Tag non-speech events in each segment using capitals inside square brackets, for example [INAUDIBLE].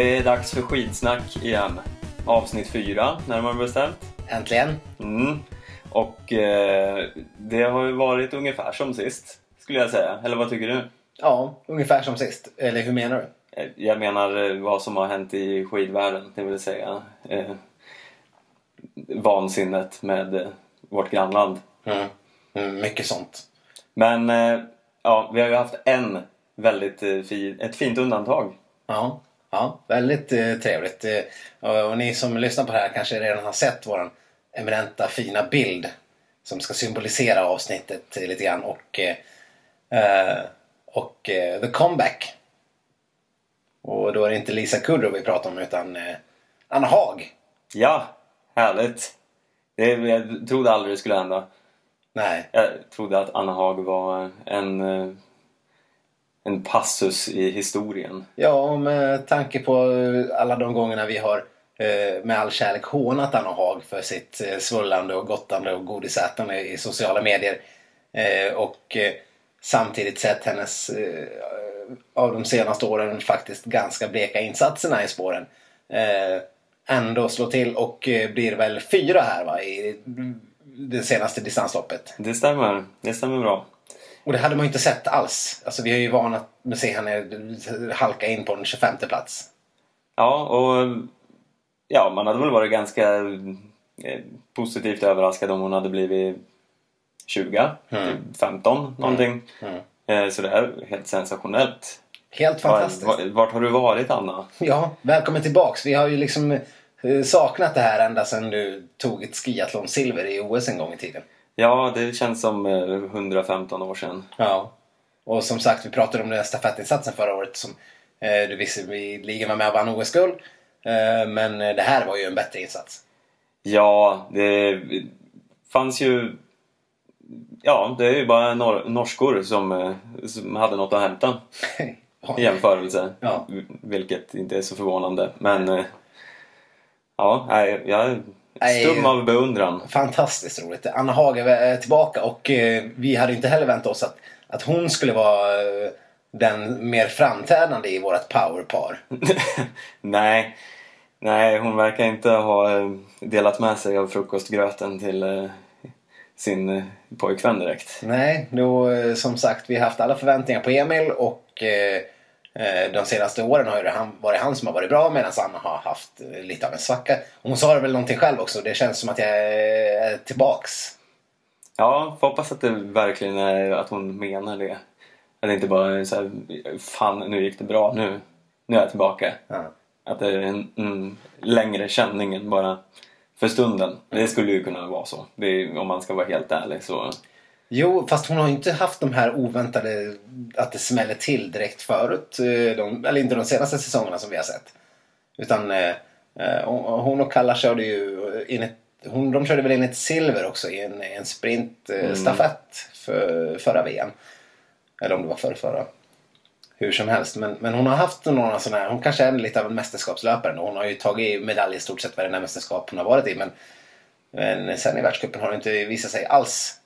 Det är dags för skidsnack igen. Avsnitt fyra, närmare bestämt. Äntligen! Mm. Och eh, det har ju varit ungefär som sist, skulle jag säga. Eller vad tycker du? Ja, ungefär som sist. Eller hur menar du? Eh, Jag menar eh, vad som har hänt i skidvärlden, det vill säga eh, vansinnet med eh, vårt grannland. Mm. Mm, mycket sånt. Men eh, ja, vi har ju haft en väldigt eh, fin, ett fint undantag. Ja, ja väldigt eh, trevligt. Eh, och, och ni som lyssnar på det här kanske redan har sett vår eminenta fina bild som ska symbolisera avsnittet lite grann. Och, eh, eh, och eh, The Comeback. Och då är det inte Lisa Kudrow vi pratar om utan eh, Anna Haag. Ja, härligt! Det, jag trodde aldrig det skulle hända. Nej, Jag trodde att Anna Haag var en, en passus i historien. Ja, med tanke på eh, alla de gångerna vi har eh, med all kärlek hånat Anna Haag för sitt eh, svullande och gottande och godisätande i sociala medier. Och samtidigt sett hennes av de senaste åren faktiskt ganska bleka insatserna i spåren. Ändå slå till och blir väl fyra här va i det senaste distansloppet. Det stämmer, det stämmer bra. Och det hade man ju inte sett alls. Alltså vi har ju vana att se henne halka in på en 25 plats. Ja, och ja, man hade väl varit ganska eh, positivt överraskad om hon hade blivit 20, Mm. 15 någonting. Mm. Eh, Så det är helt sensationellt. Helt fantastiskt. Var, var, vart har du varit Anna? Ja, välkommen tillbaks. Vi har ju liksom eh, saknat det här ända sedan du tog ett skiathlon-silver i OS en gång i tiden. Ja, det känns som eh, 115 år sedan. Ja. Och som sagt, vi pratade om den här stafettinsatsen förra året som eh, du visserligen var med och vann OS-guld. Eh, men eh, det här var ju en bättre insats. Ja, det fanns ju... Ja, det är ju bara nor- norskor som, eh, som hade något att hämta [LAUGHS] i jämförelse. Ja. Vilket inte är så förvånande. Men eh, ja, jag. Stum av beundran. Fantastiskt roligt. Anna Haag är tillbaka och eh, vi hade inte heller väntat oss att, att hon skulle vara eh, den mer framträdande i vårt powerpar. [LAUGHS] nej, nej, hon verkar inte ha eh, delat med sig av frukostgröten till eh, sin eh, pojkvän direkt. Nej, då eh, som sagt vi har haft alla förväntningar på Emil och eh, eh, de senaste åren har det han, varit han som har varit bra medan Anna har haft eh, lite av en svacka. Hon sa det väl någonting själv också. Det känns som att jag är tillbaks. Ja, får hoppas att det verkligen är att hon menar det. Att det inte bara är så här, fan nu gick det bra, nu, nu är jag tillbaka. Ja. Att det är en mm, längre känning än bara för stunden. Det skulle ju kunna vara så. Det om man ska vara helt ärlig så. Jo, fast hon har ju inte haft de här oväntade att det smäller till direkt förut. eh, De, eller inte de senaste säsongerna som vi har sett. Utan eh, eh, hon och Kalla körde ju in ett, hon, de körde väl in ett silver också i en, en sprintstafett för förra VM. Eller om det var förra, förra. Hur som helst. Men, men hon har haft några sådana här, hon kanske är lite av en mästerskapslöpare. Hon har ju tagit medalj i stort sett varenda mästerskap hon har varit i. Men, men sen i världscupen har det inte visat sig alls.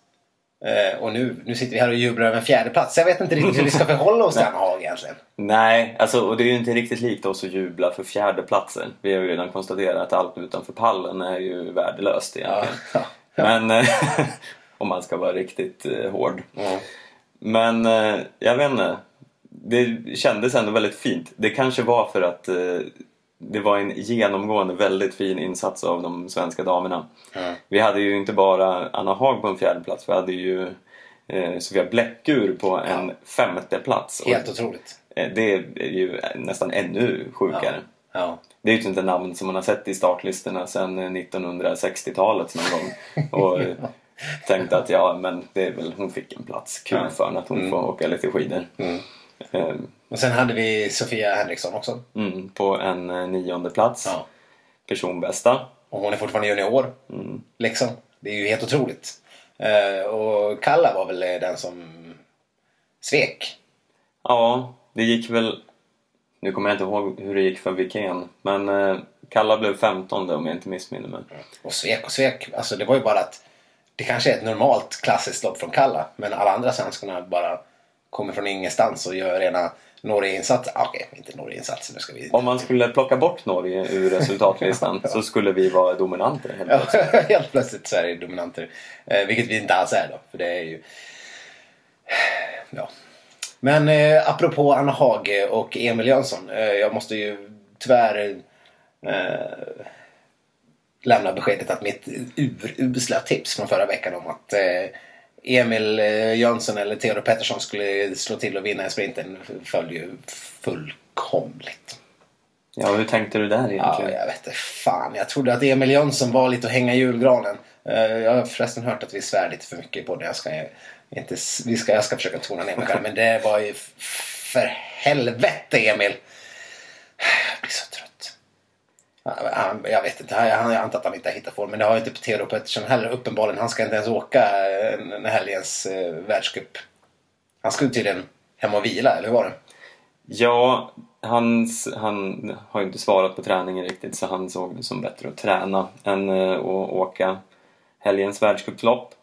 Eh, och nu, nu sitter vi här och jublar över en fjärde plats. Jag vet inte riktigt hur vi ska förhålla oss till [LAUGHS] Anna Haag egentligen. Nej, alltså, och det är ju inte riktigt likt oss att jubla för fjärdeplatsen. Vi har ju redan konstaterat att allt utanför pallen är ju värdelöst Ja, egentligen. ja. [LAUGHS] Men eh, [LAUGHS] om man ska vara riktigt eh, hård. Mm. Men eh, jag vet inte. Det kändes ändå väldigt fint. Det kanske var för att eh, det var en genomgående väldigt fin insats av de svenska damerna. Mm. Vi hade ju inte bara Anna Haag på en fjärde plats. Vi hade ju eh, Sofia Bläckur på en femte plats. Helt otroligt. eh, det är ju nästan ännu sjukare. Ja. Det är ju inte namn som man har sett i startlistorna sedan 1960-talet någon gång. [LAUGHS] Och eh, tänkte att ja, men det är väl, hon fick en plats. Kul Ja. för henne att hon får åka lite skidor. Mm. [LAUGHS] Och sen hade vi Sofia Henriksson också. Mm, på en eh, nionde plats. Ja. Personbästa. Och hon är fortfarande junior. Mm. Liksom. Det är ju helt otroligt. Eh, och Kalla var väl eh, den som svek. Ja, det gick väl... Nu kommer jag inte ihåg hur det gick för Wikén. Men Kalla blev 15 om jag inte missminner mig. Och svek och svek. Alltså det var ju bara att det kanske är ett normalt klassiskt lopp från Kalla. Men alla andra svenskarna bara kommer från ingenstans och gör rena Norge-insatser. Ah, Okej, inte Norge-insatser. Nu ska vi... Om man skulle plocka bort Norge ur resultatlistan [LAUGHS] så skulle vi vara dominanter helt Ja, plötsligt. [LAUGHS] helt plötsligt så är det dominanter. Eh, vilket vi inte alls är då. För det är ju... Ja. Men eh, apropå Anna Hage och Emil Jönsson. Eh, jag måste ju tyvärr eh, lämna beskedet att mitt urusla tips från förra veckan om att eh, Emil eh, Jönsson eller Theodor Pettersson skulle slå till och vinna en sprinten föll ju fullkomligt. Ja, hur tänkte du där Ja, egentligen? jag vet inte fan. Jag trodde att Emil Jönsson var lite att hänga i julgranen. Eh, Jag har förresten hört att vi svär lite för mycket på det. Jag ska, inte, vi ska, jag ska försöka tona ner mig själv. Men det var ju för helvete Emil. [SIGHS] Jag blir så trött. Han, jag vet inte, han, jag antar att han inte har hittat form. Men det har ju inte Theodor Pettersson heller uppenbarligen. Han ska inte ens åka eh, den helgens eh, världscup. Han skulle tydligen hem och vila, eller hur var det? Ja, han, han har ju inte svarat på träningen riktigt så han såg det som bättre att träna än eh, att åka helgens världscuplopp.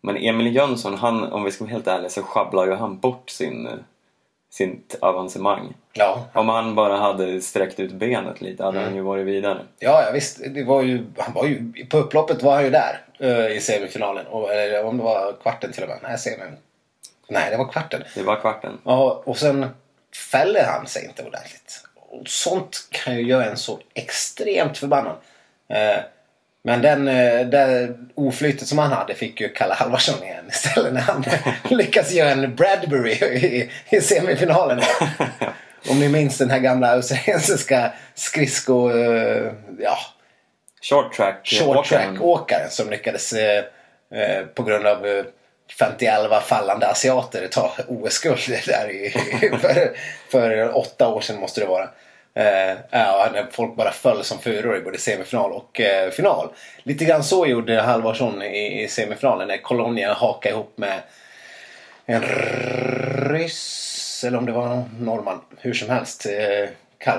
Men Emil Jönsson, han, om vi ska vara helt ärliga, så sjabblar ju han bort sin, eh, sitt avancemang. Ja, Om han bara hade sträckt ut benet lite hade han ju varit vidare. Ja, ja visst. Det var ju, han var ju, på upploppet var han ju där eh, i semifinalen. Och, eller om det var kvarten till och med. Nej, semin. Nej, det var kvarten. Det var kvarten. Ja, och sen fäller han sig inte ordentligt. Och sånt kan ju göra en så extremt förbannad. Eh, men den, eh, det oflytet som han hade fick ju Kalle Halvarsson igen istället när han [LAUGHS] lyckas göra en Bradbury i, i semifinalen. [LAUGHS] Om ni minns den här gamla australiensiska skridsko... eh, ja, Short track. short åkaren. track-åkaren som lyckades eh, eh, på grund av eh, 50 fallande asiater ta OS-guld [LAUGHS] där i, för, för åtta år sedan måste det vara. Eh, ja, när folk bara föll som furor i både semifinal och eh, final. Lite grann så gjorde Halvarsson i, i semifinalen när Colonia hakade ihop med en ryss eller om det var någon norrman. Hur som helst. Eh,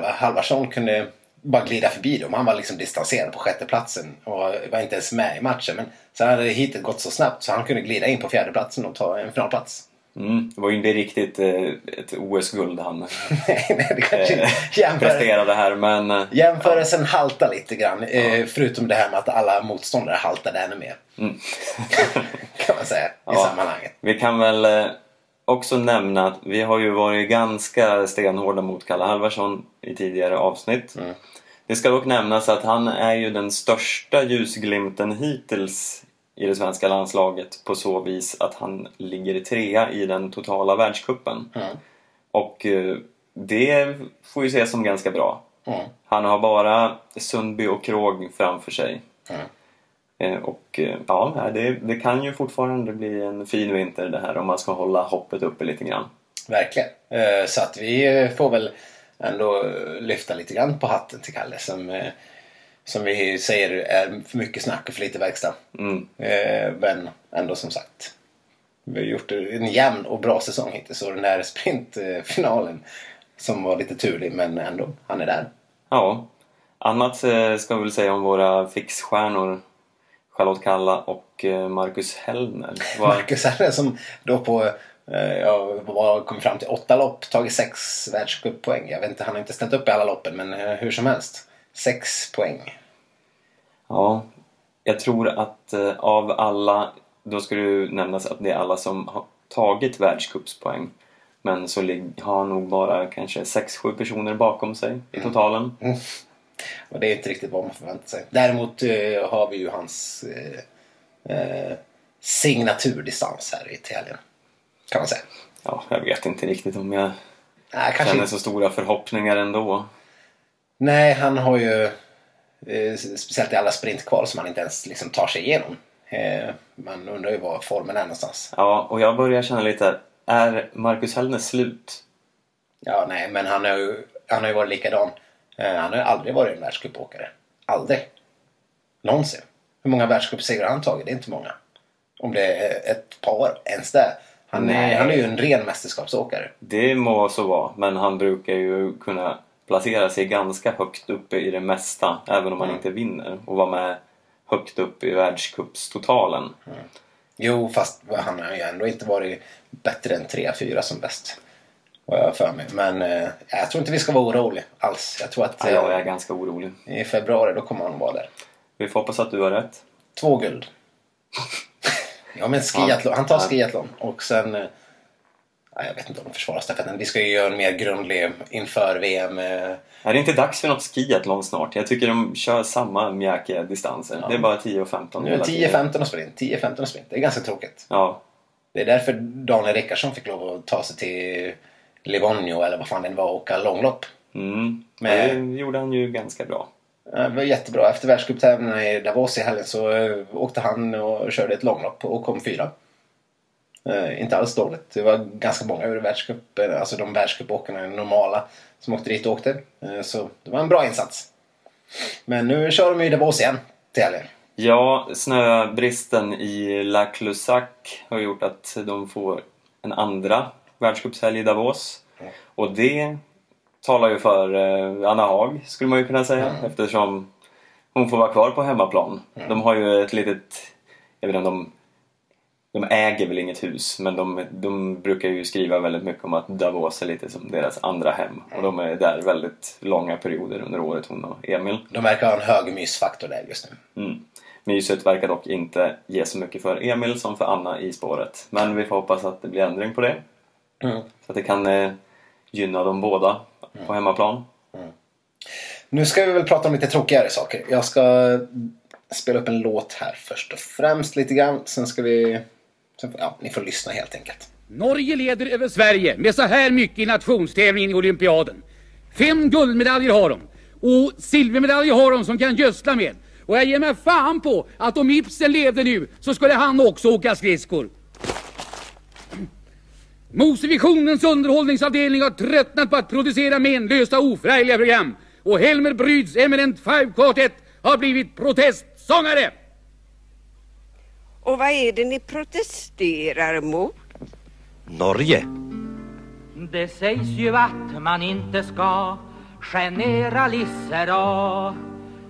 Halvarsson kunde bara glida förbi dem. Han var liksom distanserad på sjätteplatsen och var inte ens med i matchen. Men sen hade heatet gått så snabbt så han kunde glida in på fjärdeplatsen och ta en finalplats. Mm, det var ju inte riktigt eh, ett OS-guld han [LAUGHS] nej, nej, det kanske eh, jämför, presterade här men... eh, jämförelsen haltar lite grann. Eh, förutom det här med att alla motståndare haltade ännu mer. Mm. [LAUGHS] kan man säga i Ja. sammanhanget. Vi kan väl också nämna att vi har ju varit ganska stenhårda mot Kalle Halvarsson i tidigare avsnitt. Mm. Det ska dock nämnas att han är ju den största ljusglimten hittills i det svenska landslaget på så vis att han ligger trea i den totala världskuppen. Mm. Och eh, det får ju ses som ganska bra. Mm. Han har bara Sundby och Krog framför sig. Mm. Eh, Och eh, ja, det, det kan ju fortfarande bli en fin vinter det här om man ska hålla hoppet uppe lite grann. Verkligen. Så att vi får väl ändå lyfta lite grann på hatten till Kalle som, som vi säger är för mycket snack och för lite verkstad. Mm. Eh, Men ändå som sagt. Vi har gjort en jämn och bra säsong hittills och den där sprintfinalen som var lite turlig men ändå, han är där. Ja, annat eh, ska vi väl säga om våra fixstjärnor Charlotte Kalla och eh, Marcus Hellner. Vad- Marcus Herre som då på ja, var- kom fram till åtta lopp, tagit sex världscuppoäng. Jag vet inte, han har inte ställt upp i alla loppen men hur som helst. Sex poäng. Ja, jag tror att eh, av alla, då ska ju nämnas att det är alla som har tagit världscupspoäng. Men så har nog bara kanske 6-7 personer bakom sig i totalen. Och det är inte riktigt vad man förväntar sig. Däremot eh, har vi ju hans eh, eh, signaturdistans här i Italien. Kan man säga. Ja, jag vet inte riktigt om jag Nej, känner så stora förhoppningar ändå. Nej, han har ju eh, speciellt i alla sprintkval som han inte ens liksom tar sig igenom. Eh, man undrar ju var formen är någonstans. Ja, och jag börjar känna lite, är Marcus Hellner slut? Ja, nej, men han har ju, han har ju varit likadan. Eh, han har ju aldrig varit en världscupåkare. Aldrig. Någonsin. Hur många världscupsegrar har han tagit? Det är inte många. Om det är ett par, ens det. Han, är, han är ju en ren mästerskapsåkare. Det må så vara, men han brukar ju kunna placera sig ganska högt uppe i det mesta, även om han Mm. inte vinner. Och vara med högt upp i världscupstotalen. Jo, fast han har ju ändå inte varit bättre än 3-4 som bäst. Vad jag har för mig. Men eh, jag tror inte vi ska vara oroliga alls. Jag tror att Ja, jag eh, är ganska orolig. i februari då kommer han vara där. Vi får hoppas att du har rätt. Två guld. [LAUGHS] ja men skiathlon. Han tar skiathlon. Och sen... eh, jag vet inte om de försvarar stafetten. Vi ska ju göra en mer grundlig inför VM. eh, Är det inte dags för något skiathlon snart? Jag tycker de kör samma mjäkiga distanser. Det är bara 10 och 15 Nu är det hela tiden. 10-15 och sprint. 10-15 och sprint. Det är ganska tråkigt. Ja, Det är därför Daniel Rickardsson fick lov att ta sig till Livonio eller vad fan det var och åka långlopp. mm. Men- det gjorde han ju ganska bra. Det var jättebra. Efter världscuptävlingarna i Davos i helgen så eh, åkte han och körde ett långlopp och kom fyra. Eh, inte alls dåligt. Det var ganska många ur världscupen, alltså de världscupåkarna normala som åkte dit och åkte. Eh, så det var en bra insats. Men nu kör de ju Davos igen till helgen. Ja, snöbristen i La Clusac har gjort att de får en andra världscupshelg i Davos. Och det talar ju för eh, Anna Haag, skulle man ju kunna säga, eftersom hon får vara kvar på hemmaplan. De har ju ett litet... Jag vet inte om de... Äger väl inget hus, men de, de brukar ju skriva väldigt mycket om att Davos är lite som deras andra hem. Och de är där väldigt långa perioder under året, hon och Emil. De verkar ha en hög mysfaktor där just nu. Mm. Myset verkar dock inte ge så mycket för Emil som för Anna i spåret. Men vi får hoppas att det blir ändring på det. Mm. Så att det kan eh, gynna dem båda på hemmaplan. Nu ska vi väl prata om lite tråkigare saker. Jag ska spela upp en låt här först och främst lite grann. Sen ska vi... Så, ja, ni får lyssna helt enkelt. Norge leder över Sverige med så här mycket i nationstävlingen i olympiaden. Fem guldmedaljer har de. Och silvermedaljer har de som kan gödsla med. Och jag ger mig fan på att om Ibsen levde nu så skulle han också åka skridskor. Mosevisionens underhållningsavdelning har tröttnat på att producera menlösa oförargliga program. Och Helmer Bryds Eminent Five Quartet har blivit protestsångare. Och vad är det ni protesterar mot? Norge. Det sägs ju att man inte ska generalisera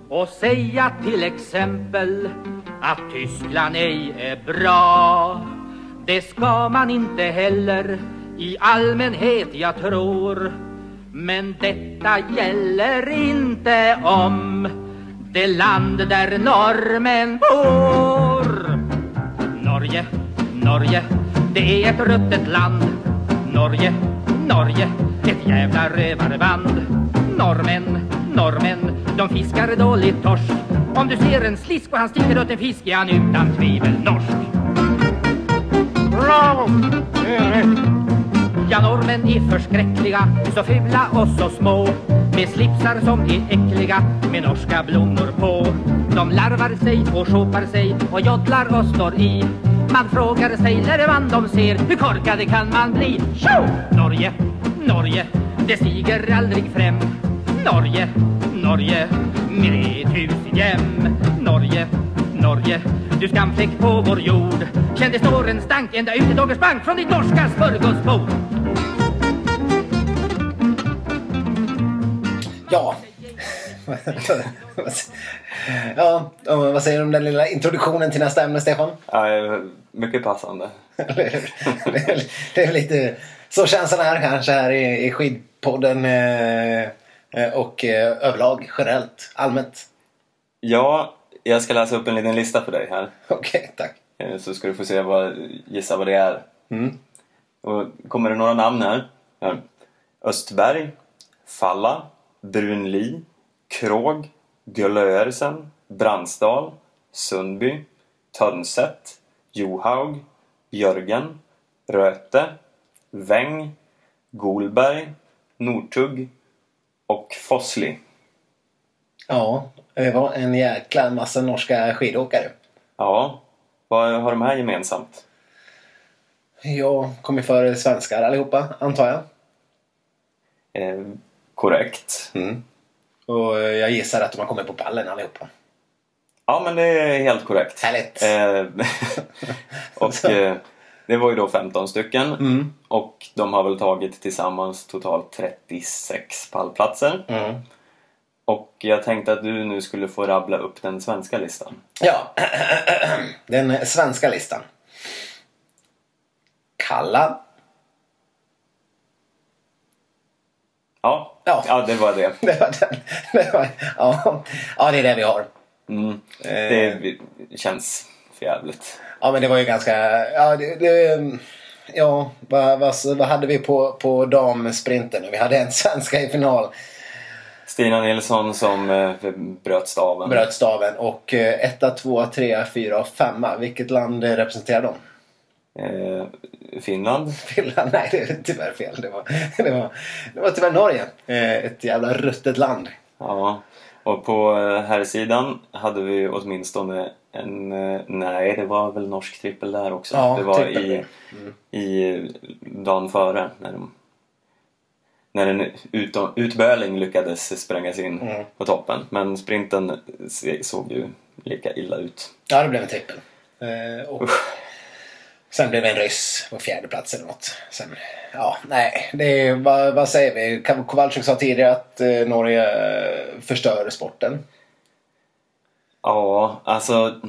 och säga till exempel att Tyskland ej är bra. Det ska man inte heller i allmänhet, jag tror. Men detta gäller inte om det land där norrmän bor. Norge, Norge, det är ett ruttet land. Norge, Norge, ett jävla rövarband. Norrmän, norrmän, de fiskar dåligt torsk. Om du ser en slisk och han sticker åt en fisk är han utan tvivel norsk. Bravo! Det är rätt. Ja, norrmän är förskräckliga, så fula och så små Med slipsar som är äckliga, med norska blommor på De larvar sig och sjopar sig och joddlar och står i man frågar sig när man de ser, hur korkade kan man bli? Tjo! Norge, Norge, det stiger aldrig fram Norge, Norge, med ett hus i jäm Norge, Norge, du skamfläck på vår jord Kände snåren stank ända ut i Doggersbank från ditt norska smörgåsbord Ja. [LAUGHS] ja, vad säger du om den lilla introduktionen till nästa ämne, Stefan? Ja, mycket passande. Det är lite så känslan är kanske här i, i skidpodden eh, eh, och eh, överlag, generellt, allmänt. Ja, jag ska läsa upp en liten lista för dig här. Okej, tack. Eh, Så ska du få se vad, gissa vad det är. Mm. Och kommer det några namn här. Östberg, Falla, Brunli, Krog, Gullöersen, Brandsdal, Sundby, Tönset, Johaug, Jörgen, Röte, Väng, Golberg, Nortugg och Fossli. Ja, det var en jäkla massa norska skidåkare. Ja, vad har de här gemensamt? Jag kommer före svenskar allihopa, antar jag. Eh, korrekt. Mm. Och jag gissar att de har kommit på pallen allihopa. Ja, men det är helt korrekt. Härligt. Eh, [LAUGHS] och [LAUGHS] eh, det var ju då 15 stycken. Mm. Och de har väl tagit tillsammans totalt 36 pallplatser. Mm. Och jag tänkte att du nu skulle få rabbla upp den svenska listan. Ja, [CLEARS THROAT] den svenska listan. Kalla. Ja, Ja. ja. det var det. [LAUGHS] Det var den. Det var, ja. ja, det är det vi har. Mm. Eh. Det känns för jävligt. Ja, men det var ju ganska... Ja, det, det, ja vad, vad, vad hade vi på, på damsprinten? Vi hade en svenska i final. Stina Nilsson som eh, bröt staven. Bröt staven. Och eh, etta, tvåa, trea, fyra och femma. Vilket land representerar de? Eh, Finland. [LAUGHS] Finland? Nej, det är tyvärr fel. Det var, det var, det var tyvärr Norge. Eh, ett jävla ruttet land. Ja. Och på eh, här sidan hade vi åtminstone en... eh, Nej, det var väl norsk trippel där också. Ja, det var i, i dagen före när de när en ut, utböling lyckades spränga sig in Mm. på toppen. Men sprinten såg ju lika illa ut. Ja, det blev en trippel. Eh, och sen blev det en ryss på fjärde plats eller något. Sen, ja, nej, det är, vad, vad säger vi? Kowalczyk sa tidigare att eh, Norge eh, förstör sporten. Ja, alltså...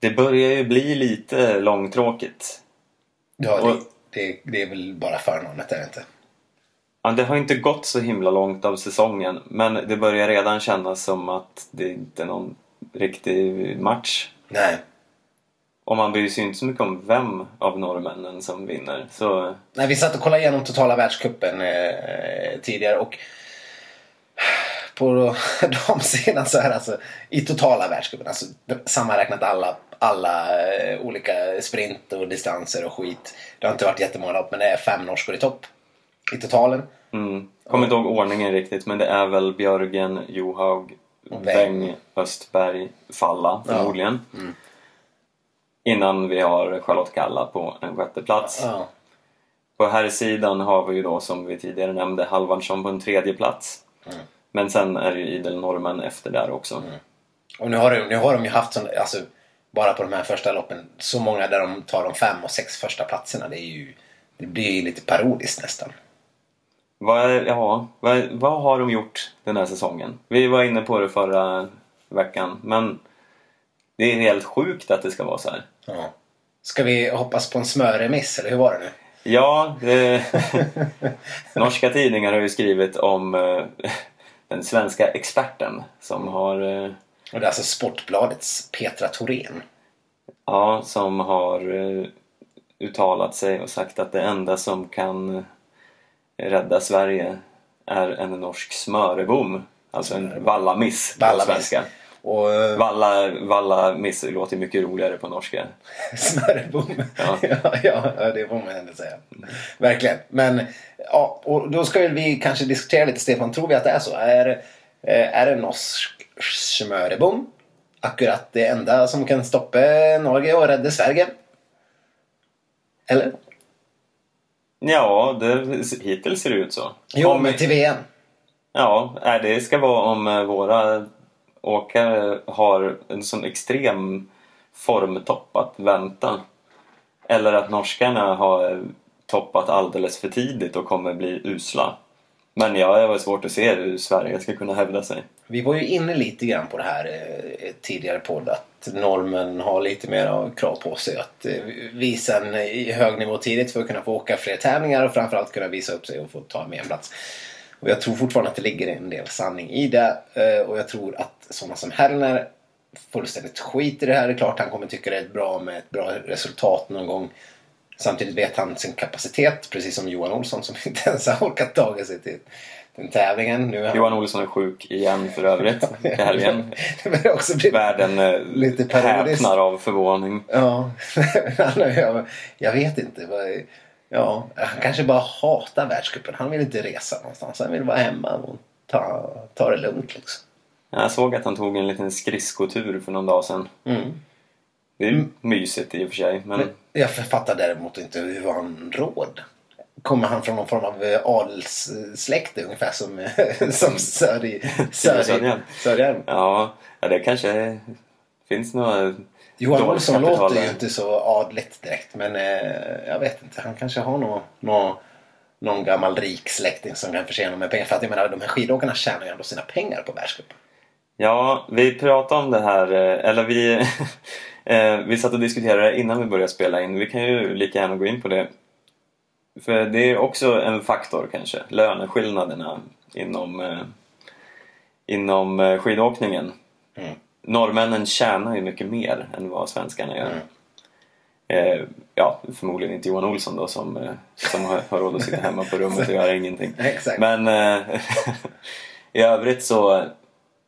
Det börjar ju bli lite långtråkigt. Ja, Och- det, det, det är väl bara förnamnet, är det inte? Ja, det har inte gått så himla långt av säsongen men det börjar redan kännas som att det inte är någon riktig match. Nej. Och man bryr sig inte så mycket om vem av norrmännen som vinner. Så Nej, vi satt och kollade igenom totala världscupen eh, tidigare och på [LAUGHS] damsidan så är alltså i totala världscupen, alltså sammanräknat alla, alla eh, olika sprint och distanser och skit. Det har inte varit jättemånga lopp men det är fem norskor i topp i totalen. mm, kommer inte ihåg ordningen riktigt men det är väl Björgen, Johaug, Weng. Östberg, Falla förmodligen. Innan vi har Charlotte Kalla på en sjätte plats. Ja. På här sidan har vi ju då som vi tidigare nämnde Halvardsson på en tredje plats. Mm. Men sen är det ju idel norrmän efter där också. Och nu har, de, nu har de ju haft sån, alltså bara på de här första loppen så många där de tar de fem och sex första platserna. Det är ju det blir ju lite parodiskt nästan. Vad, ja, vad, vad har de gjort den här säsongen? Vi var inne på det förra veckan, men det är helt sjukt att det ska vara så här. Ja. Ska vi hoppas på en smörremiss eller hur var det nu? Ja, det, [LAUGHS] norska tidningar har ju skrivit om eh, den svenska experten som har, eh, Och det är alltså Sportbladets Petra Thorén. ja, som har eh, uttalat sig och sagt att det enda som kan rädda Sverige är en norsk smörebom. Alltså en vallamiss på svenska. Och eh, Valla, valla miss låter mycket roligare på norska. [LAUGHS] smörebom. [LAUGHS] Ja. Ja. ja, det får man ändå säga. Verkligen. Men ja, och då ska vi kanske diskutera lite Stefan. Tror vi att det är så? Är, eh, är det norsk smörebom? Akkurat det enda som kan stoppa Norge och rädda Sverige? Eller? Ja, det, hittills ser det ut så. Jo, Om- men till VM. Ja, det ska vara om eh, våra åkare har en sån extrem formtopp att vänta. Eller att norskarna har toppat alldeles för tidigt och kommer bli usla. Men ja, det var svårt att se hur Sverige ska kunna hävda sig. Vi var ju inne lite grann på det här eh, tidigare podd att normen har lite mer av krav på sig att eh, visa en eh, hög nivå tidigt för att kunna få åka fler tävlingar och framförallt kunna visa upp sig och få ta med en plats. Och jag tror fortfarande att det ligger en del sanning i det eh, och jag tror att sådana som Hellner fullständigt skiter i det här. Det är klart han kommer tycka det är bra med ett bra resultat någon gång. Samtidigt vet han sin kapacitet precis som Johan Olsson som [LAUGHS] inte ens har orkat ta sig till den tävlingen. Nu han- Johan Olsson är sjuk igen för övrigt i helgen. [LAUGHS] Det börjar också bli Världen eh, Lite häpnar av förvåning. Ja, [LAUGHS] jag vet inte. Ja, han kanske bara hatar världscupen. Han vill inte resa någonstans. Han vill vara hemma och ta, ta det lugnt liksom. Jag såg att han tog en liten skridskotur för någon dag sedan. Mm. Det är ju mysigt i och för sig, men Jag fattar däremot inte hur han råd? Kommer han från någon form av eh, adelssläkte ungefär som, eh, som Sörj- [LAUGHS] Sörj- ja, ja det kanske finns några Johan Olsson låter ju inte så adligt direkt men eh, jag vet inte. Han kanske har någon, någon, någon gammal rik släkting som kan förse honom med pengar. För att jag menar de här skidåkarna tjänar ju ändå sina pengar på världscupen. Ja, vi pratade om det här, eh, eller vi... [LAUGHS] Eh, vi satt och diskuterade det innan vi började spela in. Vi kan ju lika gärna gå in på det. För det är också en faktor kanske. Löneskillnaderna inom, eh, inom skidåkningen. Mm. Norrmännen tjänar ju mycket mer än vad svenskarna gör. Mm. Eh, ja, förmodligen inte Johan Olsson då som, eh, som har, har råd att sitta hemma på rummet och göra ingenting. [LAUGHS] Men eh, [LAUGHS] i övrigt så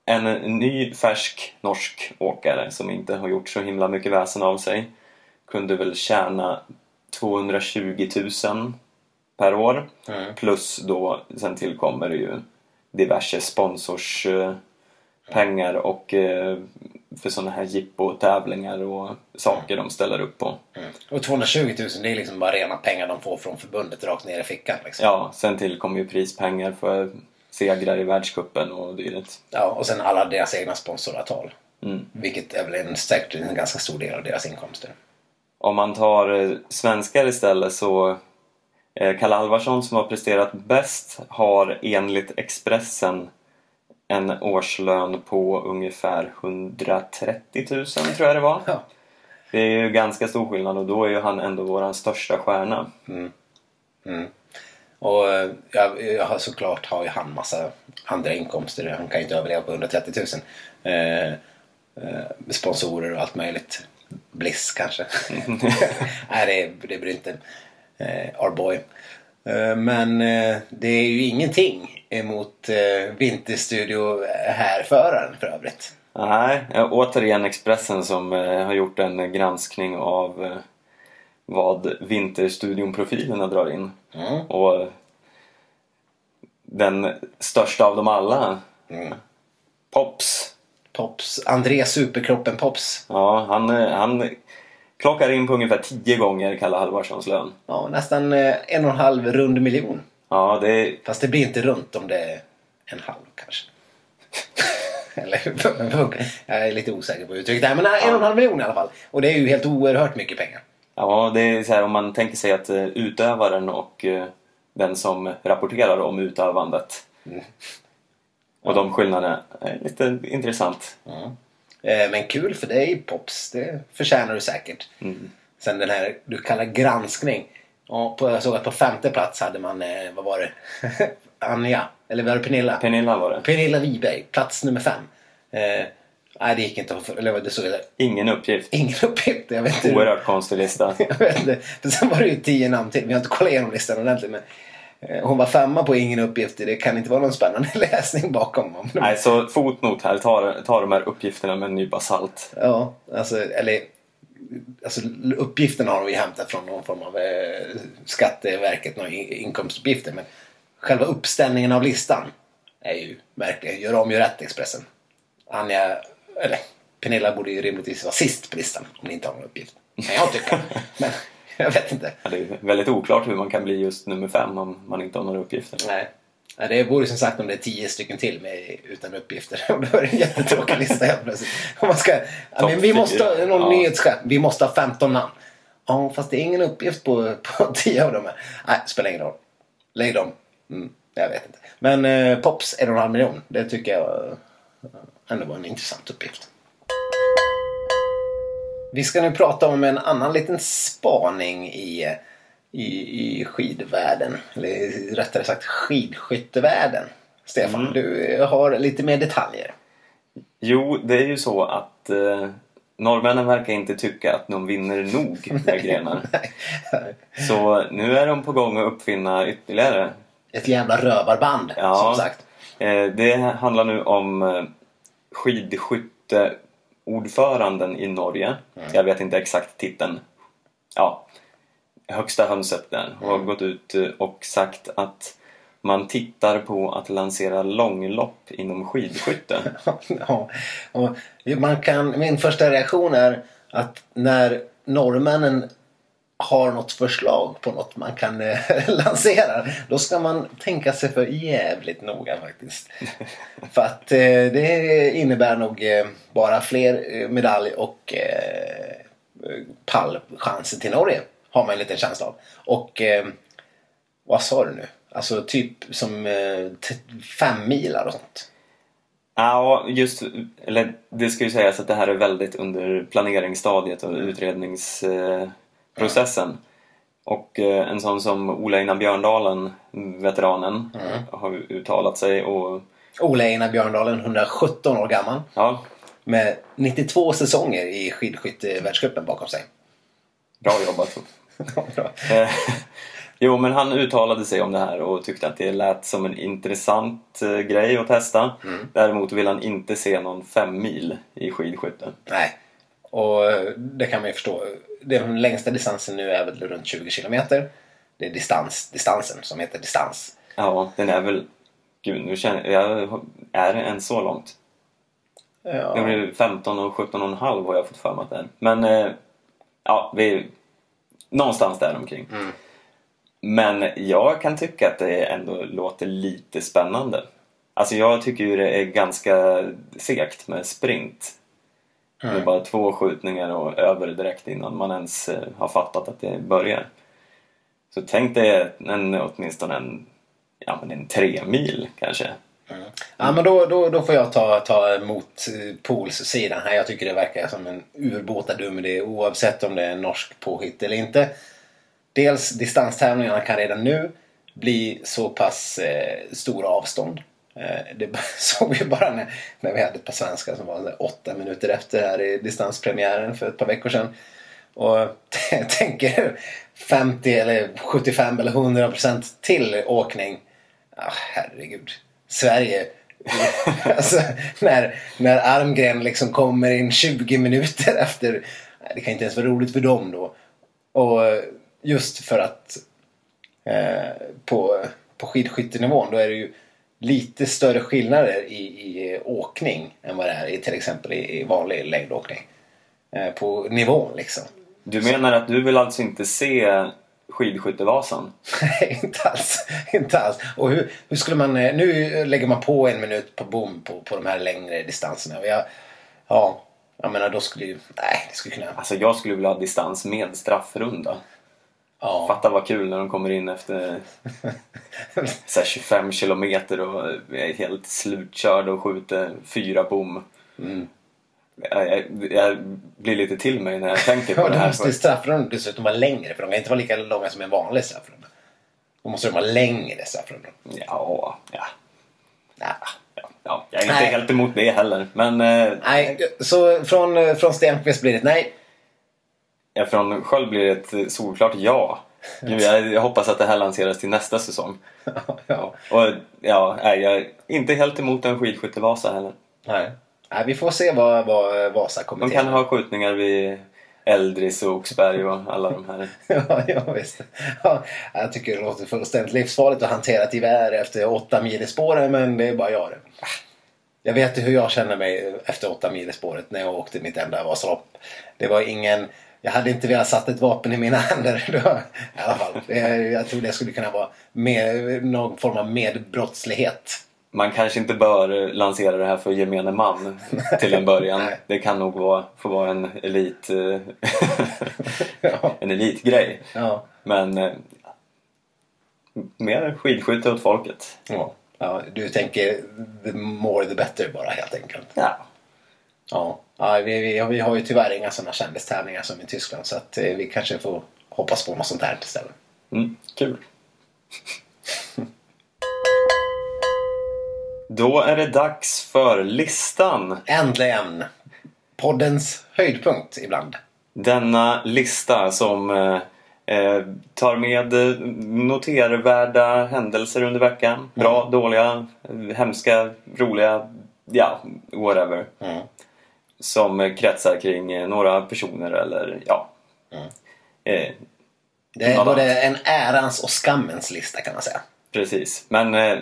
en ny färsk norsk åkare som inte har gjort så himla mycket väsen av sig kunde väl tjäna 220 000 per år Mm. plus då sen tillkommer det ju diverse sponsors eh, pengar och eh, för sådana här jippo-tävlingar och saker de ställer upp på. Mm. Och 220 000 det är liksom bara rena pengar de får från förbundet rakt ner i fickan. Liksom. Ja, sen tillkommer ju prispengar för segrar i världscupen och dylikt. Ja, och sen alla deras egna sponsoravtal. Mm. Vilket är väl en, säkert en ganska stor del av deras inkomster. Om man tar eh, svenskar istället så eh, Kalle Alvarsson som har presterat bäst har enligt Expressen en årslön på ungefär 130 000 tror jag det var. Ja. Det är ju ganska stor skillnad och då är ju han ändå våran största stjärna. Och eh, ja, jag har såklart har ju han massa andra inkomster. Han kan ju inte överleva på 130 000. Eh, eh, sponsorer och allt möjligt. Bliss kanske. [LAUGHS] [LAUGHS] Nej, det, det bryr inte eh, our boy. Eh, men eh, det är ju ingenting emot eh, Vinterstudio härföraren för övrigt. Nej, återigen Expressen som har gjort en granskning av vad Vinterstudion-profilerna drar in. Mm. Och den största av dem alla, Mm. Pops. Pops, André Superkroppen Pops. Ja, han, han klockar in på ungefär 10 gånger Kalle Halvarssons lön. Ja, nästan eh, en och en halv rund miljon. Ja, det Fast det blir inte runt om det är en halv kanske. [LAUGHS] Eller? [LAUGHS] Jag är lite osäker på uttrycket där. Men en och en halv miljon i alla fall. Och det är ju helt oerhört mycket pengar. Ja, det är så här om man tänker sig att eh, utövaren och eh, den som rapporterar om utövandet och de skillnaderna är lite intressant. Eh, Men kul för dig Pops. Det förtjänar du säkert. Sen den här du kallar granskning. På, jag såg att på femte plats hade man, eh, vad var det? [LAUGHS] Anja. Eller var det Pernilla? Pernilla var det. Pernilla Wiberg. Plats nummer fem. Eh, nej, det gick inte att. Eller det stod där. Ingen uppgift. Ingen [LAUGHS] uppgift. Jag vet inte. Oerhört konstig lista. [LAUGHS] Jag vet inte. Sen var det ju tio namn till. Vi har inte kollat igenom listan ordentligt. Men eh, hon var femma på ingen uppgift. Det kan inte vara någon spännande [LAUGHS] läsning bakom. Om Nej, så fotnot här. Ta, ta de här uppgifterna med en nypa salt. Ja, alltså, eller alltså, uppgifterna har de ju hämtat från någon form av eh, Skatteverket, några in- inkomstuppgifter. Men själva uppställningen av listan är ju verkligen gör om, gör rätt Expressen. Anja, eller Pernilla borde ju rimligtvis vara sist på listan om ni inte har någon uppgift. Kan jag tycka. [LAUGHS] Men [LAUGHS] jag vet inte. Ja, det är väldigt oklart hur man kan bli just nummer fem om man inte har några uppgifter. Nej. Nej, det vore som sagt om det är tio stycken till med, utan uppgifter. Då [LAUGHS] är det en jättetråkig lista helt plötsligt. Om man ska, ja, men vi måste någon Ja. nyhetschef. Vi måste ha 15 namn. Ja, fast det är ingen uppgift på, [LAUGHS] på 10 av dem. här. Nej, spelar ingen roll. Lägg dem. Mm, jag vet inte. Men eh, Pops, en och en halv miljon. Det tycker jag eh, ändå var en intressant uppgift. Vi ska nu prata om en annan liten spaning i, i, i skidvärlden. Eller rättare sagt skidskyttevärlden. Stefan, du har lite mer detaljer. Jo, det är ju så att eh, norrmännen verkar inte tycka att de vinner nog [LAUGHS] med grenar. Så nu är de på gång att uppfinna ytterligare. Ett jävla rövarband, Ja. som sagt. Eh, det handlar nu om eh, skidskytteordföranden i Norge. Jag vet inte exakt titeln. Ja, högsta hönset där. Och har gått ut eh, och sagt att man tittar på att lansera långlopp inom skidskytte. [LAUGHS] ja, och man kan, min första reaktion är att när norrmännen har något förslag på något man kan eh, [LAUGHS] lansera då ska man tänka sig för jävligt noga faktiskt. [LAUGHS] för att eh, det innebär nog eh, bara fler eh, medalj och eh, pallchanser till Norge har man en liten känsla av. Och vad sa du nu? Alltså typ som fem milar och sånt. Ja, just, eller det ska ju sägas att det här är väldigt under planeringsstadiet och utredningsprocessen. Och eh, en sån som Ola Einar Björndalen, veteranen, har uttalat sig och Ola Einar Björndalen, 117 år gammal. ja, Med 92 säsonger i skidskyttevärldscupen bakom sig. bra jobbat. [LAUGHS] Bra. Eh, [LAUGHS] jo, men han uttalade sig om det här och tyckte att det lät som en intressant eh, grej att testa. Däremot vill han inte se någon fem mil i skidskytte. Nej. Och eh, det kan man ju förstå. Den längsta distansen nu är väl runt 20 kilometer. Det är distans, distansen som heter distans. Ja, den är väl... Gud, nu känner jag... Är det än så långt? Det Ja. blir 15 och 17 och en halv har jag fått för mig att det är. Men eh, ja, vi... Någonstans där omkring. Men jag kan tycka att det ändå låter lite spännande. Alltså jag tycker ju det är ganska segt med sprint. Det är bara två skjutningar och över direkt innan man ens eh, har fattat att det börjar. Så tänk dig en, åtminstone en, ja, men en tre mil kanske. Ja, men då, då, då får jag ta, ta emot eh, Pools sidan här. Jag tycker det verkar som en urbåta dum idé oavsett om det är en norsk påhitt eller inte. Dels distanstävlingarna kan redan nu bli så pass eh, stora avstånd. Eh, det [LAUGHS] såg vi bara när, när vi hade ett par svenskar som var åtta minuter efter här i distanspremiären för ett par veckor sedan. Och [LAUGHS] tänker 50 eller 75 eller 100 procent till åkning. Ah, herregud. Sverige. [LAUGHS] alltså, när, när Armgren liksom kommer in 20 minuter efter. Det kan inte ens vara roligt för dem då. Och just för att eh, på, på skidskyttenivån då är det ju lite större skillnader i, i åkning än vad det är i till exempel i, i vanlig längdåkning. Eh, på nivån liksom. Du menar att du vill alltså inte se skidskyttevasan? Nej, [LAUGHS] inte alls. Inte alls. Och hur, hur skulle man... eh, Nu lägger man på en minut på bom på, på de här längre distanserna. Jag, ja, jag menar då skulle ju... Nej, det skulle kunna... Alltså jag skulle vilja ha distans med straffrunda. Ja. Fatta vad kul när de kommer in efter [LAUGHS] så här 25 kilometer och är helt slutkörd och skjuter fyra bom. Jag, jag, jag blir lite till mig när jag tänker på Ja, det då här. måste ju straffrundan dessutom vara längre. För de kan inte vara lika långa som en vanlig straffrunda. Då måste de vara längre straffrundor. Ja, ja, ja, ja. Jag är inte Nej. helt emot det heller. Men eh, nej, så från, från Stenqvist blir det nej. Från Sköld blir det ett solklart ja. Gud, Jag, hoppas att det här lanseras till nästa säsong. [LAUGHS] ja. Och ja, nej, jag är inte helt emot en skidskyttevasa heller. Nej. nej. Vi får se vad, vad De Vasakommittén... kan ha skjutningar vid Eldris och Oxberg och alla de här. [LAUGHS] ja, ja, visst. Ja, jag tycker det låter fullständigt livsfarligt att hantera ett gevär efter åtta mil i spåren, men det är bara jag det. Jag vet hur jag känner mig efter åtta mil i spåret när jag åkte mitt enda Vasalopp. Det var ingen... Jag hade inte velat satt ett vapen i mina händer. [LAUGHS] Var, I alla fall. Jag tror det skulle kunna vara med, någon form av medbrottslighet. Man kanske inte bör lansera det här för gemene man till en början. [LAUGHS] Det kan nog vara, få vara en elit eh, [LAUGHS] en elitgrej. Ja. Men eh, mer skidskytte åt folket. Ja. ja. Du tänker the more the better bara helt enkelt. Ja. Ja, ja vi, vi, vi har ju tyvärr inga sådana kändistävlingar som i Tyskland så att eh, vi kanske får hoppas på något sånt här istället. Mm, kul. [LAUGHS] Då är det dags för listan. Äntligen! Poddens höjdpunkt ibland. Denna lista som eh, eh, tar med notervärda händelser under veckan. Bra, dåliga, eh, hemska, roliga, ja, whatever. Mm. Som kretsar kring eh, några personer eller ja. Eh, Det är både en ärans och skammens lista kan man säga. precis, men eh,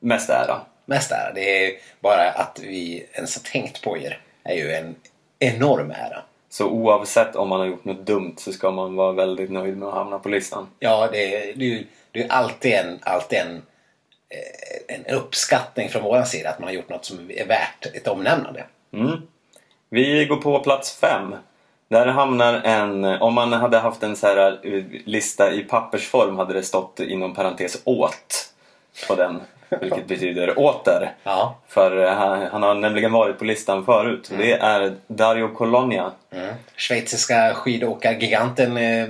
mest ära. Mest ära. Det är bara att vi ens har tänkt på er är ju en enorm ära. Så oavsett om man har gjort något dumt så ska man vara väldigt nöjd med att hamna på listan. Ja, det är, det är, ju- det är alltid en, alltid en, eh, en uppskattning från vår sida att man har gjort något som är värt ett omnämnande. Mm. Vi går på plats fem. Där hamnar en, om man hade haft en så här eh, lista i pappersform hade det stått inom parentes åt på den. vilket betyder åter. Ja. För eh, han, han har nämligen varit på listan förut. Det är Dario Colonia. Mm. Schweiziska skidåkargiganten. Eh,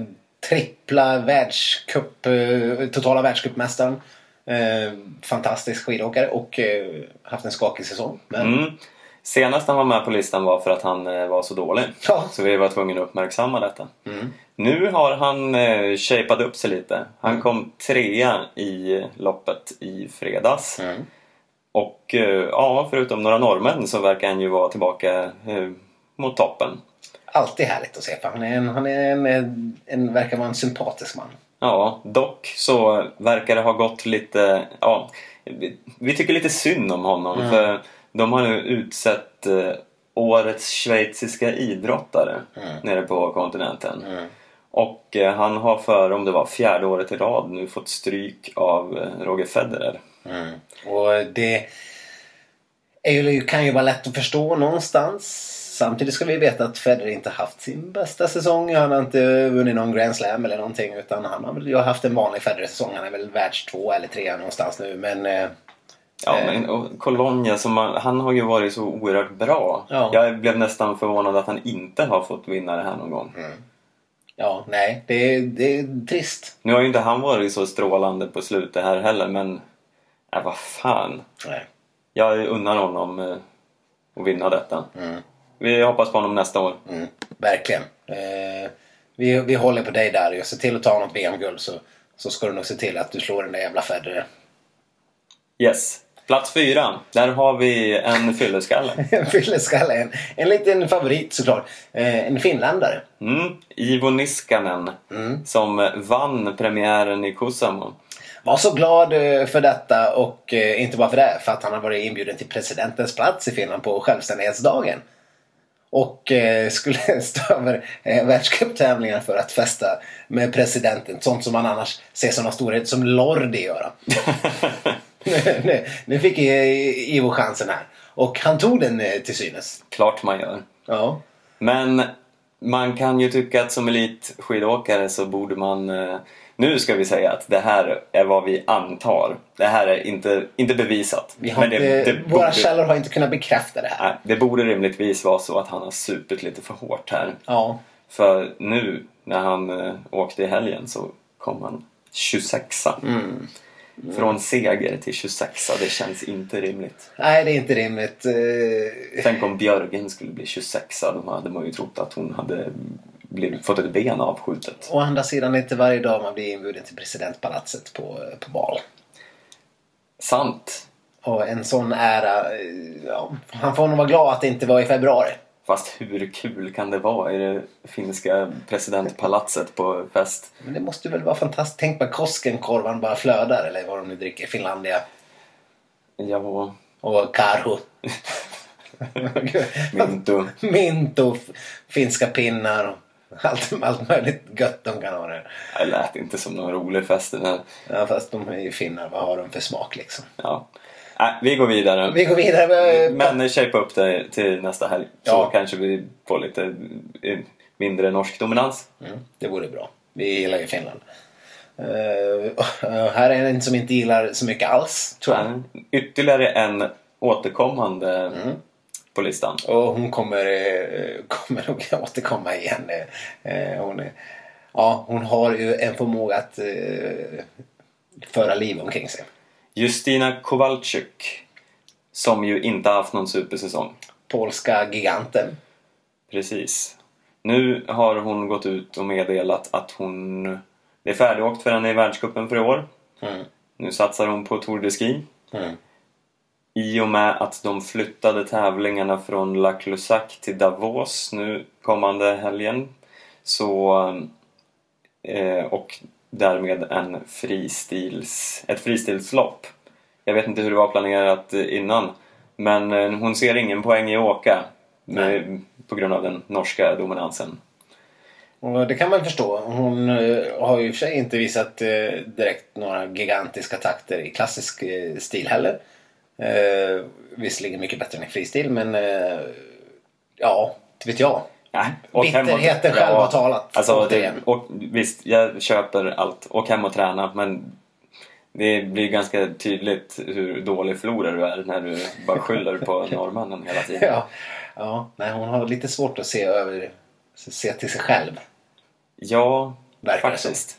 trippla världscup, eh, totala världscupmästaren. Eh, fantastisk skidåkare och haft en skakig säsong. Men Mm. Senast han var med på listan var för att han eh, var så dålig. Ja. Så vi var tvungna att uppmärksamma detta. Nu har han eh, shapat upp sig lite. Han kom trea i loppet i fredags. Mm. Och eh, ja, förutom några norrmän så verkar han ju vara tillbaka eh, mot toppen. alltid härligt att se på. Han, är en, han är en, en, en, verkar vara en sympatisk man. Ja, dock så verkar det ha gått lite... Ja, vi, vi tycker lite synd om honom för de har nu utsett eh, årets schweiziska idrottare nere på kontinenten. Och eh, han har för, om det var fjärde året i rad, nu fått stryk av eh, Roger Federer. Och det är ju, kan ju vara lätt att förstå någonstans. Samtidigt ska vi veta att Federer inte haft sin bästa säsong. Han har inte vunnit någon Grand Slam eller någonting. Utan han har väl haft en vanlig Federer-säsong. Han är väl världs två eller tre någonstans nu. Men eh, Ja, Eh. men och Colonia, som man, han har ju varit så oerhört bra. Ja. Jag blev nästan förvånad att han inte har fått vinna det här någon gång. ja, nej. Det, är- det är trist. Nu har ju inte han varit så strålande på slutet här heller, men... Äh, vad fan. Nej. Jag unnar honom eh, att vinna detta. Vi hoppas på honom nästa år. Mm, verkligen. Eh, vi, vi håller på dig där. Se till att ta något VM-guld så, så ska du nog se till att du slår den där jävla Federer. Yes. Plats fyra. Där har vi en fylleskalle. [LAUGHS] En fylleskalle. En, en liten favorit såklart. Eh, en finländare. Mm. Ivo Niskanen. Som vann premiären i Kuusamo. Var så glad eh, för detta och eh, inte bara för det. För att han har varit inbjuden till presidentens plats i Finland på självständighetsdagen. Och eh, skulle [LAUGHS] stå över eh, världscuptävlingar för att festa med presidenten. Sånt som man annars ser som någon storhet som Lordi göra. [LAUGHS] [LAUGHS] nu, fick eh, Ivo chansen här. Och han tog den eh, till synes. Klart man gör. Ja. Men man kan ju tycka att som elitskidåkare så borde man... eh, Nu ska vi säga att det här är vad vi antar. Det här är inte, inte bevisat. Vi har Men det, inte, det, våra borde, källor har inte kunnat bekräfta det här. nej, det borde rimligtvis vara så att han har supit lite för hårt här. Ja. För nu när han åkte i helgen så kom han 26 Mm. Från seger till 26 det känns inte rimligt. Nej, det är inte rimligt. Eh, Tänk om Björgen skulle bli 26 då hade man ju trott att hon hade blivit, fått ett ben avskjutet. Å andra sidan är det inte varje dag man blir inbjuden till presidentpalatset på, på bal. Sant. Och en sån ära, eh, ja, han får nog vara glad att det inte var i februari. Fast hur kul kan det vara i det finska presidentpalatset på fest? Men det måste väl vara fantastiskt. Tänk på Koskenkorvan bara flödar eller vad de nu dricker. Finlandia Ja, och Karhu. [LAUGHS] Mintu. Mint och f- finska pinnar och allt, allt möjligt gött de kan ha där. Det lät inte som någon rolig fest den här. Ja, fast de är ju finnar. Vad har de för smak liksom? Ja. Nej, vi går vidare. Vi går vidare. med- Men shape upp det till nästa helg. Så Ja. kanske vi får lite eh, mindre norsk dominans. Mm, det vore bra. Vi gillar ju Finland. Eh, här är en som inte gillar så mycket alls, tror jag. Men Ytterligare en återkommande Mm. på listan. Och hon kommer, eh, kommer nog [LAUGHS] återkomma igen. Eh, Hon, ja, hon har ju en förmåga att eh, föra liv omkring sig. Justina Kowalczyk. Som ju inte haft någon supersäsong. Polska giganten. Precis. Nu har hon gått ut och meddelat att hon... Det är färdigåkt för henne i världscupen för i år. Mm. Nu satsar hon på Tour de Ski. Mm. I och med att de flyttade tävlingarna från La Clusaz till Davos nu kommande helgen. Så... Eh, och därmed en fristils, ett fristilslopp. Jag vet inte hur det var planerat innan. Men eh, hon ser ingen poäng i att åka. Med, på grund av den norska dominansen. Det kan man förstå. Hon eh, har ju i och för sig inte visat eh, direkt några gigantiska takter i klassisk stil heller. Eh, visserligen mycket bättre än i fristil men eh, ja, inte vet jag. Nej, Bitterheten själv har talat. Alltså, det, och, visst, jag köper allt. Åk hem och träna, men Det blir ganska tydligt hur dålig förlorare du är när du bara skyller på [LAUGHS] norrmännen hela tiden. Ja, ja. Nej, hon har lite svårt att se över se till sig själv. Ja, Verkar faktiskt.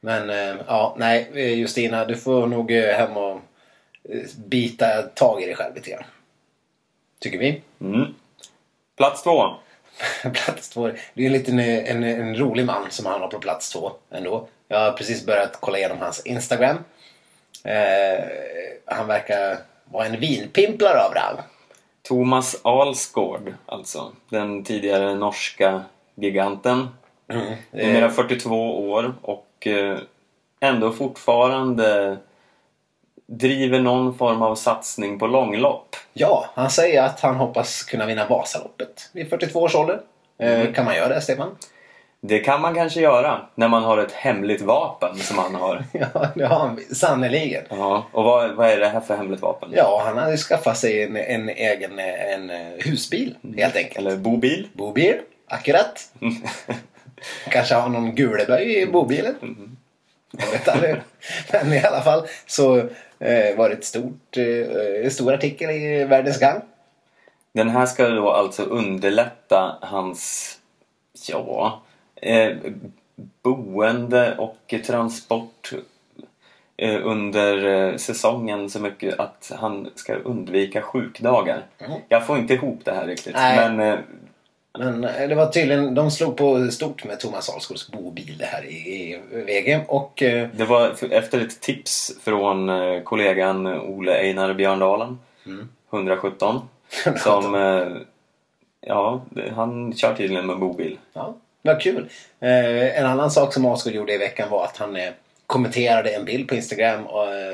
Men eh, ja, nej eh, Justina, du får nog eh, hem och bita tag i dig själv lite grann. Tycker vi. Mm. Plats två. [LAUGHS] plats två. Det är en liten eh, en, en rolig man som han har på plats två ändå. Jag har precis börjat kolla igenom hans Instagram. Eh, han verkar vara en vinpimplare av rang. Thomas Alsgaard, alltså. Den tidigare norska giganten. Numera 42 år och eh, ändå fortfarande driver någon form av satsning på långlopp. Ja, han säger att han hoppas kunna vinna Vasaloppet vid 42 års ålder. Eh, Kan man göra det, Stefan? Det kan man kanske göra när man har ett hemligt vapen som han har. [LAUGHS] Ja, det har han sannerligen. Ja, och vad, vad är det här för hemligt vapen? Ja, han hade skaffat sig en, en egen en eh, husbil helt enkelt. Eller bobil? Bobil, akkurat. [LAUGHS] Kanske har någon guleböj i bobilen. Jag vet aldrig. Men i alla fall så eh, var det ett stort, eh, stor artikel i Världens Gang. Den här ska då alltså underlätta hans, ja, eh, boende och transport eh, under eh, säsongen så mycket att han ska undvika sjukdagar. Jag får inte ihop det här riktigt. Nej. Men eh, Men eh, det var tydligen, de slog på stort med Thomas Alsgaards bobil här i, i VG. Och eh, det var efter ett tips från eh, kollegan Ole Einar Björndalen, 117, som Ja, han kör tydligen med bobil. Ja, vad kul. En annan sak som Asgård gjorde i veckan var att han kommenterade en bild på Instagram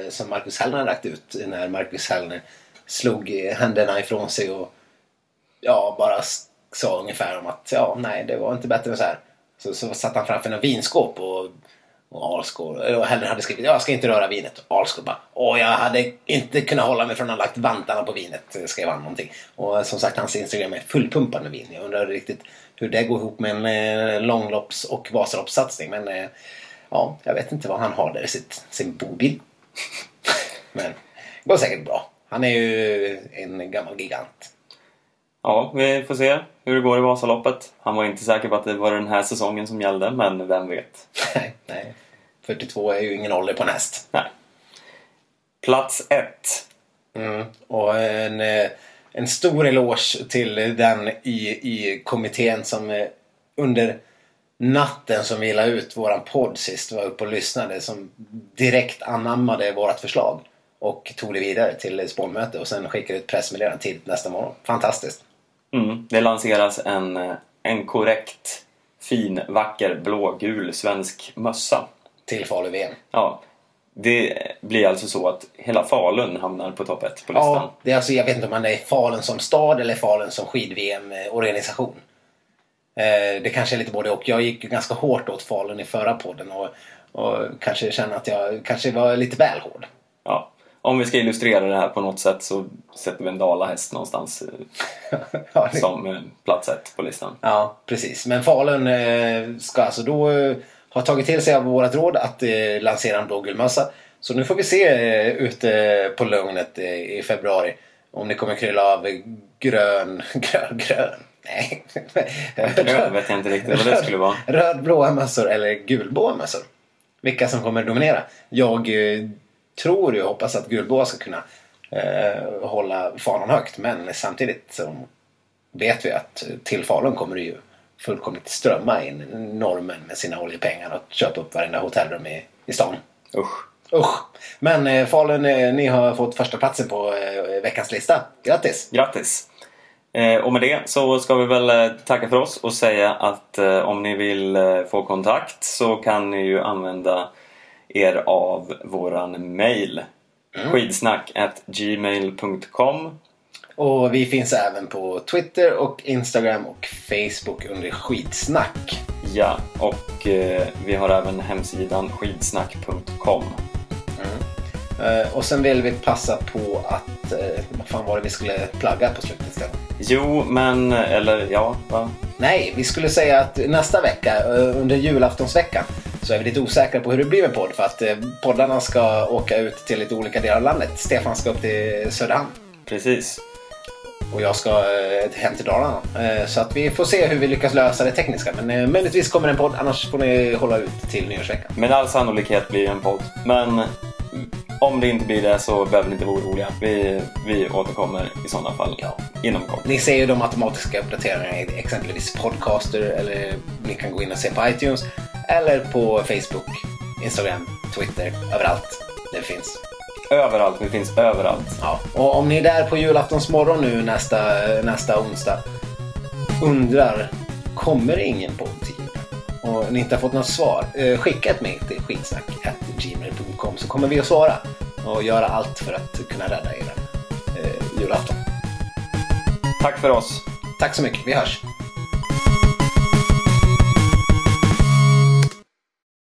som Marcus Hellner lagt ut när Marcus Hellner slog händerna ifrån sig och ja, bara sa ungefär om att ja, nej, det var inte bättre än så här. Så, så satt han framför en vinskåp och, och Alsgaard, och Hellner hade skrivit jag ska inte röra vinet. Alsgaard bara åh, jag hade inte kunnat hålla mig från att ha lagt vantarna på vinet, skrev han någonting. Och som sagt, hans Instagram är fullpumpad med vin. Jag undrar riktigt hur det går ihop med en eh, långlopps och Vasaloppssatsning. Men eh, ja, jag vet inte vad han har där i sitt, sin bobil. [LAUGHS] Men det går säkert bra. Han är ju en gammal gigant. Ja, vi får se hur det går i Vasaloppet. Han var inte säker på att det var den här säsongen som gällde, men vem vet? Nej, nej. 42 är ju ingen ålder på en häst. Nej. Plats ett. Mm. Och en, eh, en stor eloge till den i, i kommittén som eh, under natten som vi la ut våran podd sist var uppe och lyssnade som direkt anammade vårat förslag och tog det vidare till spårmöte och sen skickade ut pressmeddelande tidigt nästa morgon. Fantastiskt! Mm. Det lanseras en, eh, en korrekt, fin, vacker, blågul svensk mössa. Till Falu-VM. Ja, det blir alltså så att hela Falun hamnar på topp ett på listan. Ja, det är alltså, jag vet inte om man är Falun som stad eller Falun som skid-VM-organisation. Eh, det kanske är lite både och. Jag gick ganska hårt åt Falun i förra podden och, och kanske känner att jag kanske var lite väl hård. Ja. Om vi ska illustrera det här på något sätt så sätter vi en dalahäst någonstans eh, [LAUGHS] ja, det, som eh, plats ett på listan. ja, precis. Men Falun eh, ska alltså då ha tagit till sig av vårt råd att lansera en blågul mössa. Så nu får vi se ute på Lugnet i februari om det kommer krylla av grön, [LAUGHS] grön, grön. Nej. Grön vet jag inte riktigt vad det skulle vara. [LAUGHS] Rödblåa mössor eller gulblåa mössor. Vilka som kommer dominera. Jag tror och hoppas att gulblåa ska kunna eh, hålla fanan högt. Men samtidigt så vet vi att till Falun kommer det ju fullkomligt strömma in norrmän med sina oljepengar och köpa upp varenda hotellrum i, i stan. Usch. Usch! Men eh, Falun, eh, ni har fått första platsen på eh, veckans lista. Grattis! Grattis! Eh, och med det så ska vi väl eh, tacka för oss och säga att eh, om ni vill få kontakt så kan ni ju använda er av våran mail. Skidsnack at gmail.com Och vi finns även på Twitter och Instagram och Facebook under Skitsnack. Ja, och eh, vi har även hemsidan skidsnack.com. Eh, och sen vill vi passa på att... Eh, vad fan var det vi skulle plugga på slutet Stefan? Jo, men eller ja, va? Nej, vi skulle säga att nästa vecka, eh, under julaftonsveckan, så är vi lite osäkra på hur det blir med podd för att eh, poddarna ska åka ut till lite olika delar av landet. Stefan ska upp till Söderhamn Precis. och jag ska eh, hem till Dalarna. Eh, Så att vi får se hur vi lyckas lösa det tekniska. Men möjligtvis kommer en podd, annars får ni hålla ut till nyårsveckan. Med all sannolikhet blir det en podd. Men om det inte blir det så behöver ni inte vara oroliga. Vi, vi återkommer i sådana fall Ja. inom kort. Ni ser ju de automatiska uppdateringarna i exempelvis Podcaster eller ni kan gå in och se på iTunes eller på Facebook, Instagram, Twitter, överallt det finns. Överallt, vi finns överallt. Ja. Och om ni är där på julaftonsmorgon nu nästa, nästa onsdag undrar kommer det ingen podd? Och ni inte har fått något svar, eh, skicka ett mejl till skitsnack.gmail.com så kommer vi att svara och göra allt för att kunna rädda er eh, julafton. Tack för oss. Tack så mycket, vi hörs!